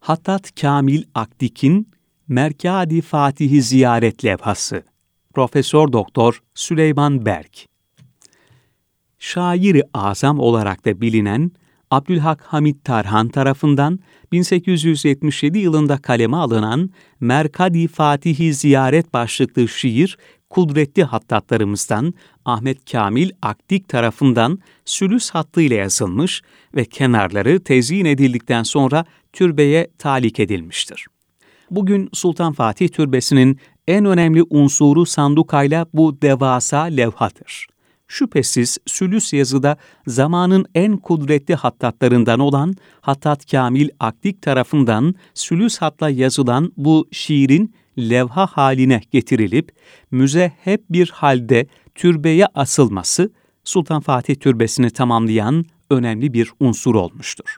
Hattat Kamil Akdik'in Merkadi Fatihi Ziyaret Levhası. Profesör Doktor Süleyman Berk. Şairi azam olarak da bilinen Abdülhak Hamit Tarhan tarafından 1877 yılında kaleme alınan Merkadi Fatihi Ziyaret başlıklı şiir, kudretli hattatlarımızdan Ahmet Kamil Akdik tarafından sülüs hattıyla yazılmış ve kenarları tezyin edildikten sonra türbeye talik edilmiştir. Bugün Sultan Fatih Türbesi'nin en önemli unsuru sandukayla bu devasa levhadır şüphesiz sülüs yazıda zamanın en kudretli hattatlarından olan Hattat Kamil Akdik tarafından sülüs hatla yazılan bu şiirin levha haline getirilip müze hep bir halde türbeye asılması Sultan Fatih Türbesi'ni tamamlayan önemli bir unsur olmuştur.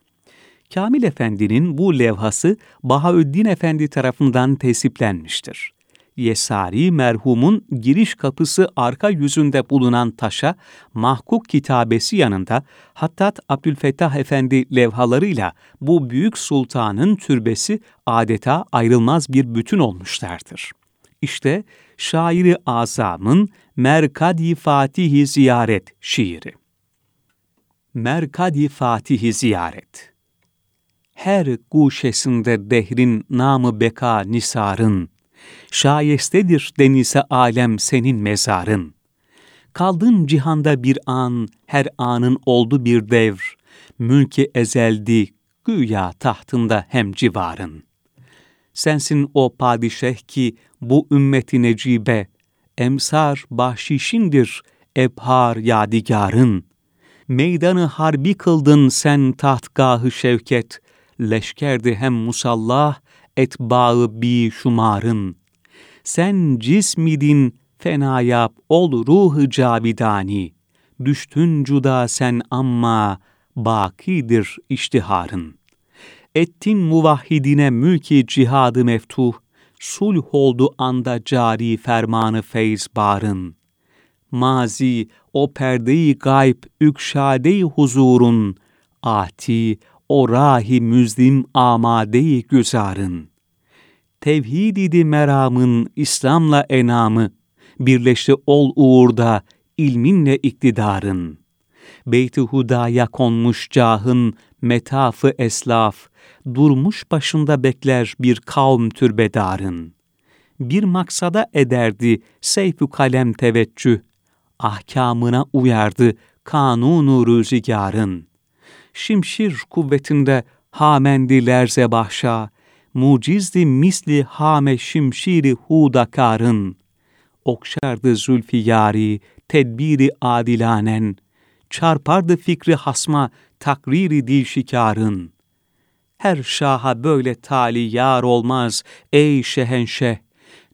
Kamil Efendi'nin bu levhası Bahaüddin Efendi tarafından tesiplenmiştir. Yesari merhumun giriş kapısı arka yüzünde bulunan taşa mahkuk kitabesi yanında Hattat Abdülfettah Efendi levhalarıyla bu büyük sultanın türbesi adeta ayrılmaz bir bütün olmuşlardır. İşte şairi azamın Merkadi Fatihi Ziyaret şiiri. Merkadi Fatihi Ziyaret Her guşesinde dehrin namı beka nisarın, şayestedir denise alem senin mezarın. Kaldın cihanda bir an, her anın oldu bir devr, mülki ezeldi, güya tahtında hem civarın. Sensin o padişeh ki bu ümmeti necibe, emsar bahşişindir, ebhar yadigarın. Meydanı harbi kıldın sen tahtgahı şevket, leşkerdi hem musallah, etbağı bi şumarın. Sen cismidin fena yap ol ruhu cabidani. Düştün cuda sen amma bakidir iştiharın. Ettin muvahhidine mülki cihadı meftuh, sulh oldu anda cari fermanı feyz barın. Mazi o perdeyi gayb ükşade huzurun, ati o rahi müzlim amadeyi güzarın. Tevhid idi meramın İslam'la enamı, birleşti ol uğurda ilminle iktidarın. Beyt-i Huda'ya konmuş cahın metafı eslaf, durmuş başında bekler bir kavm türbedarın. Bir maksada ederdi seyf kalem teveccüh, ahkamına uyardı kanunu rüzgarın şimşir kuvvetinde hamendi lerze bahşa, mucizdi misli hame şimşiri hudakarın, okşardı zülfi yari, tedbiri adilanen, çarpardı fikri hasma, takriri dil şikarın. Her şaha böyle tali yar olmaz ey şehenşeh,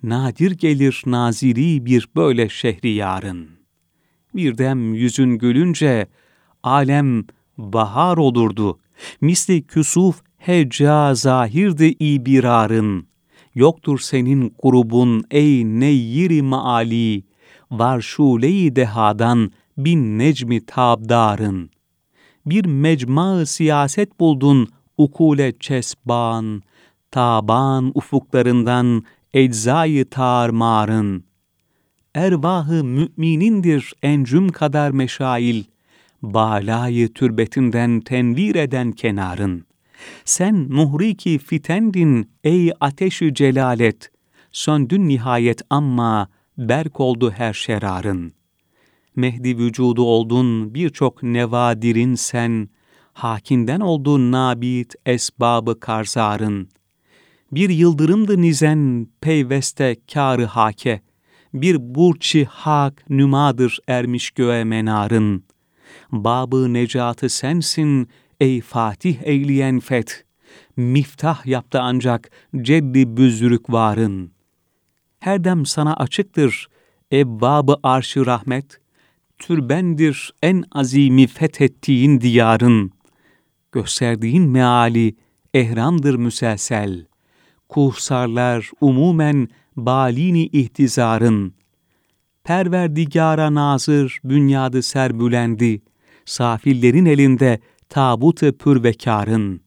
nadir gelir naziri bir böyle şehriyarın. Birdem yüzün gülünce, alem bahar olurdu. Misli küsuf hecca zahirdi ibirarın. Yoktur senin grubun ey neyyiri maali, var şule dehadan bin necmi tabdarın. Bir mecma siyaset buldun ukule çesban, taban ufuklarından eczayı tarmarın. Ervahı müminindir encüm kadar meşail, balayı türbetinden tenvir eden kenarın. Sen muhriki fitendin ey ateşi celalet, söndün nihayet amma berk oldu her şerarın. Mehdi vücudu oldun birçok nevadirin sen, hakinden oldun nabit esbabı karzarın. Bir yıldırımdı nizen peyveste kârı hake, bir burçi hak nümadır ermiş göğe menarın.'' Babı necatı sensin ey Fatih eyleyen feth. Miftah yaptı ancak ceddi büzürük varın. Her dem sana açıktır ebbabı arşı rahmet. Türbendir en azimi fethettiğin diyarın. Gösterdiğin meali ehramdır müselsel. Kuhsarlar umumen balini ihtizarın. Perverdigara nazır bünyadı serbülendi safillerin elinde tabut-ı pürvekarın.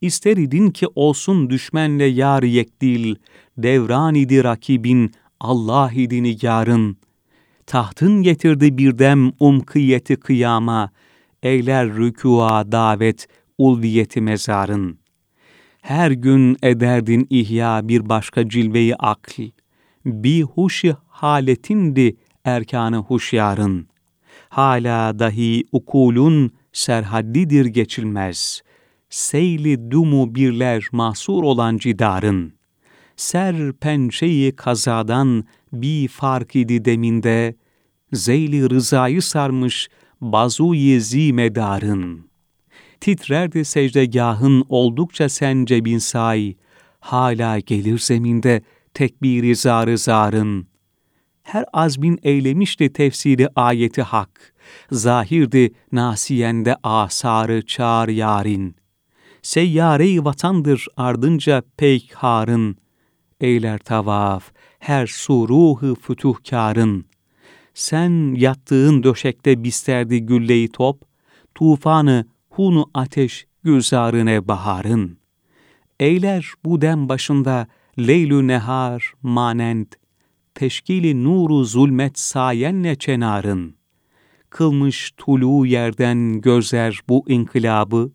İster idin ki olsun düşmenle yar yekdil, devran idi rakibin, Allah idi nigarın. Tahtın getirdi birdem umkiyeti kıyama, eyler rükûa davet, ulviyeti mezarın. Her gün ederdin ihya bir başka cilveyi akl, bir huşi haletindi erkanı huşyarın. Hala dahi ukulun serhaddidir geçilmez. Seyli dumu birler mahsur olan cidarın. Ser pençeyi kazadan bir fark idi deminde, zeyli rızayı sarmış bazuyi zimedarın. Titrerdi secdegahın oldukça sen cebin say, hala gelir zeminde tekbiri zarı zarın. Her azmin eylemişti tefsiri ayeti hak, zahirdi nasiyende asarı çağır yarin. Seyyare-i vatandır ardınca peykarın, eyler tavaf, her suruhu fütuhkarın. Sen yattığın döşekte bisterdi gülleyi top, tufanı hunu ateş gülzarine baharın. Eyler bu dem başında leylü nehar manend, teşkili nuru zulmet sayenle çenarın. Kılmış tulu yerden gözler bu inkılabı,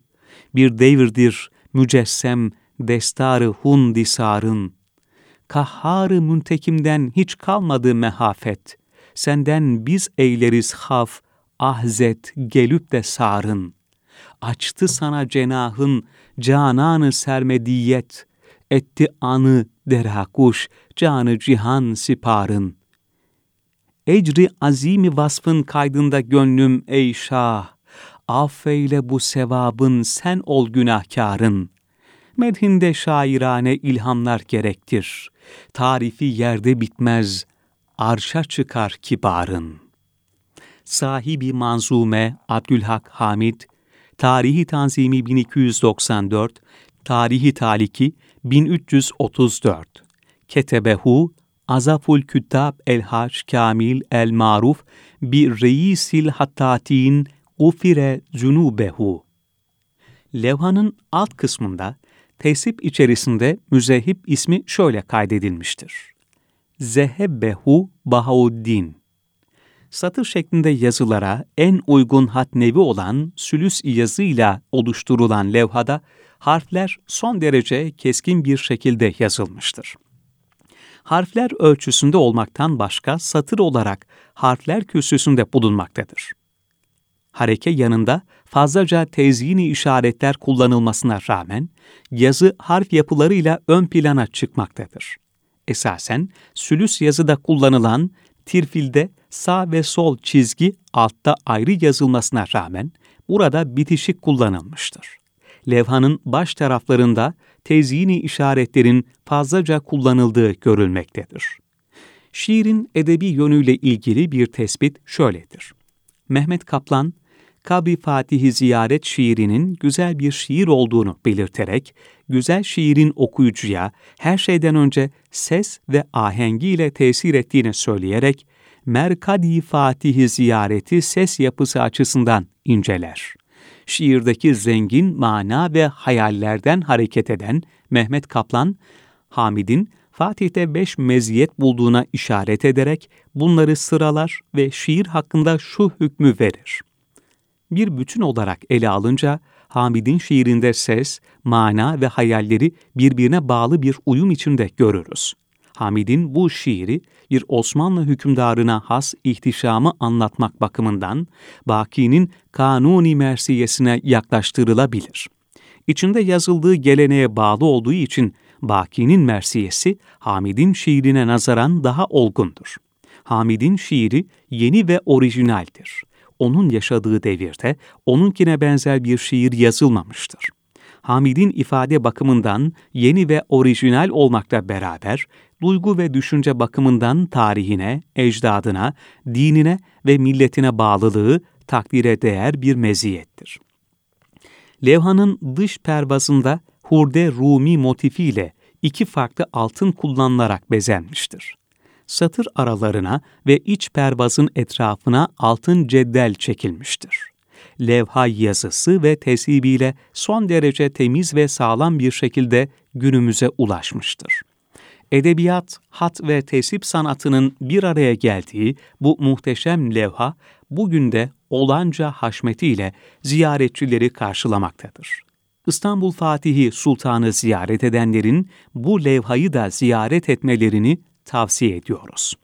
bir devirdir mücessem destarı hun disarın. Kahharı müntekimden hiç kalmadı mehafet, senden biz eyleriz haf, ahzet gelüp de sarın. Açtı sana cenahın cananı sermediyet, etti anı derakuş, canı cihan siparın. Ecri azimi vasfın kaydında gönlüm ey şah, affeyle bu sevabın sen ol günahkarın. Medhinde şairane ilhamlar gerektir. Tarifi yerde bitmez, arşa çıkar kibarın. Sahibi Manzume Abdülhak Hamid, Tarihi Tanzimi 1294, Tarihi Taliki 1334. Ketebehu Azaful Küttab el Hac Kamil el Maruf bi Reisil Hattatin ufire zunubehu. Levhanın alt kısmında tesip içerisinde müzehip ismi şöyle kaydedilmiştir. Zehebbehu Bahauddin. Satır şeklinde yazılara en uygun hat nevi olan sülüs yazıyla oluşturulan levhada harfler son derece keskin bir şekilde yazılmıştır. Harfler ölçüsünde olmaktan başka satır olarak harfler kürsüsünde bulunmaktadır. Hareke yanında fazlaca tezini işaretler kullanılmasına rağmen yazı harf yapılarıyla ön plana çıkmaktadır. Esasen sülüs yazıda kullanılan tirfilde sağ ve sol çizgi altta ayrı yazılmasına rağmen burada bitişik kullanılmıştır levhanın baş taraflarında tezini işaretlerin fazlaca kullanıldığı görülmektedir. Şiirin edebi yönüyle ilgili bir tespit şöyledir. Mehmet Kaplan, Kabri Fatih'i ziyaret şiirinin güzel bir şiir olduğunu belirterek, güzel şiirin okuyucuya her şeyden önce ses ve ahengiyle tesir ettiğini söyleyerek, Merkadi Fatih'i ziyareti ses yapısı açısından inceler şiirdeki zengin mana ve hayallerden hareket eden Mehmet Kaplan, Hamid'in Fatih'te beş meziyet bulduğuna işaret ederek bunları sıralar ve şiir hakkında şu hükmü verir. Bir bütün olarak ele alınca Hamid'in şiirinde ses, mana ve hayalleri birbirine bağlı bir uyum içinde görürüz. Hamid'in bu şiiri bir Osmanlı hükümdarına has ihtişamı anlatmak bakımından Baki'nin Kanuni Mersiyesine yaklaştırılabilir. İçinde yazıldığı geleneğe bağlı olduğu için Baki'nin Mersiyesi Hamid'in şiirine nazaran daha olgundur. Hamid'in şiiri yeni ve orijinaldir. Onun yaşadığı devirde onunkine benzer bir şiir yazılmamıştır. Hamid'in ifade bakımından yeni ve orijinal olmakla beraber duygu ve düşünce bakımından tarihine, ecdadına, dinine ve milletine bağlılığı takdire değer bir meziyettir. Levhanın dış pervazında hurde Rumi motifiyle iki farklı altın kullanılarak bezenmiştir. Satır aralarına ve iç pervazın etrafına altın ceddel çekilmiştir. levha yazısı ve tesibiyle son derece temiz ve sağlam bir şekilde günümüze ulaşmıştır. Edebiyat, hat ve tesip sanatının bir araya geldiği bu muhteşem levha, bugün de olanca haşmetiyle ziyaretçileri karşılamaktadır. İstanbul Fatihi Sultan'ı ziyaret edenlerin bu levhayı da ziyaret etmelerini tavsiye ediyoruz.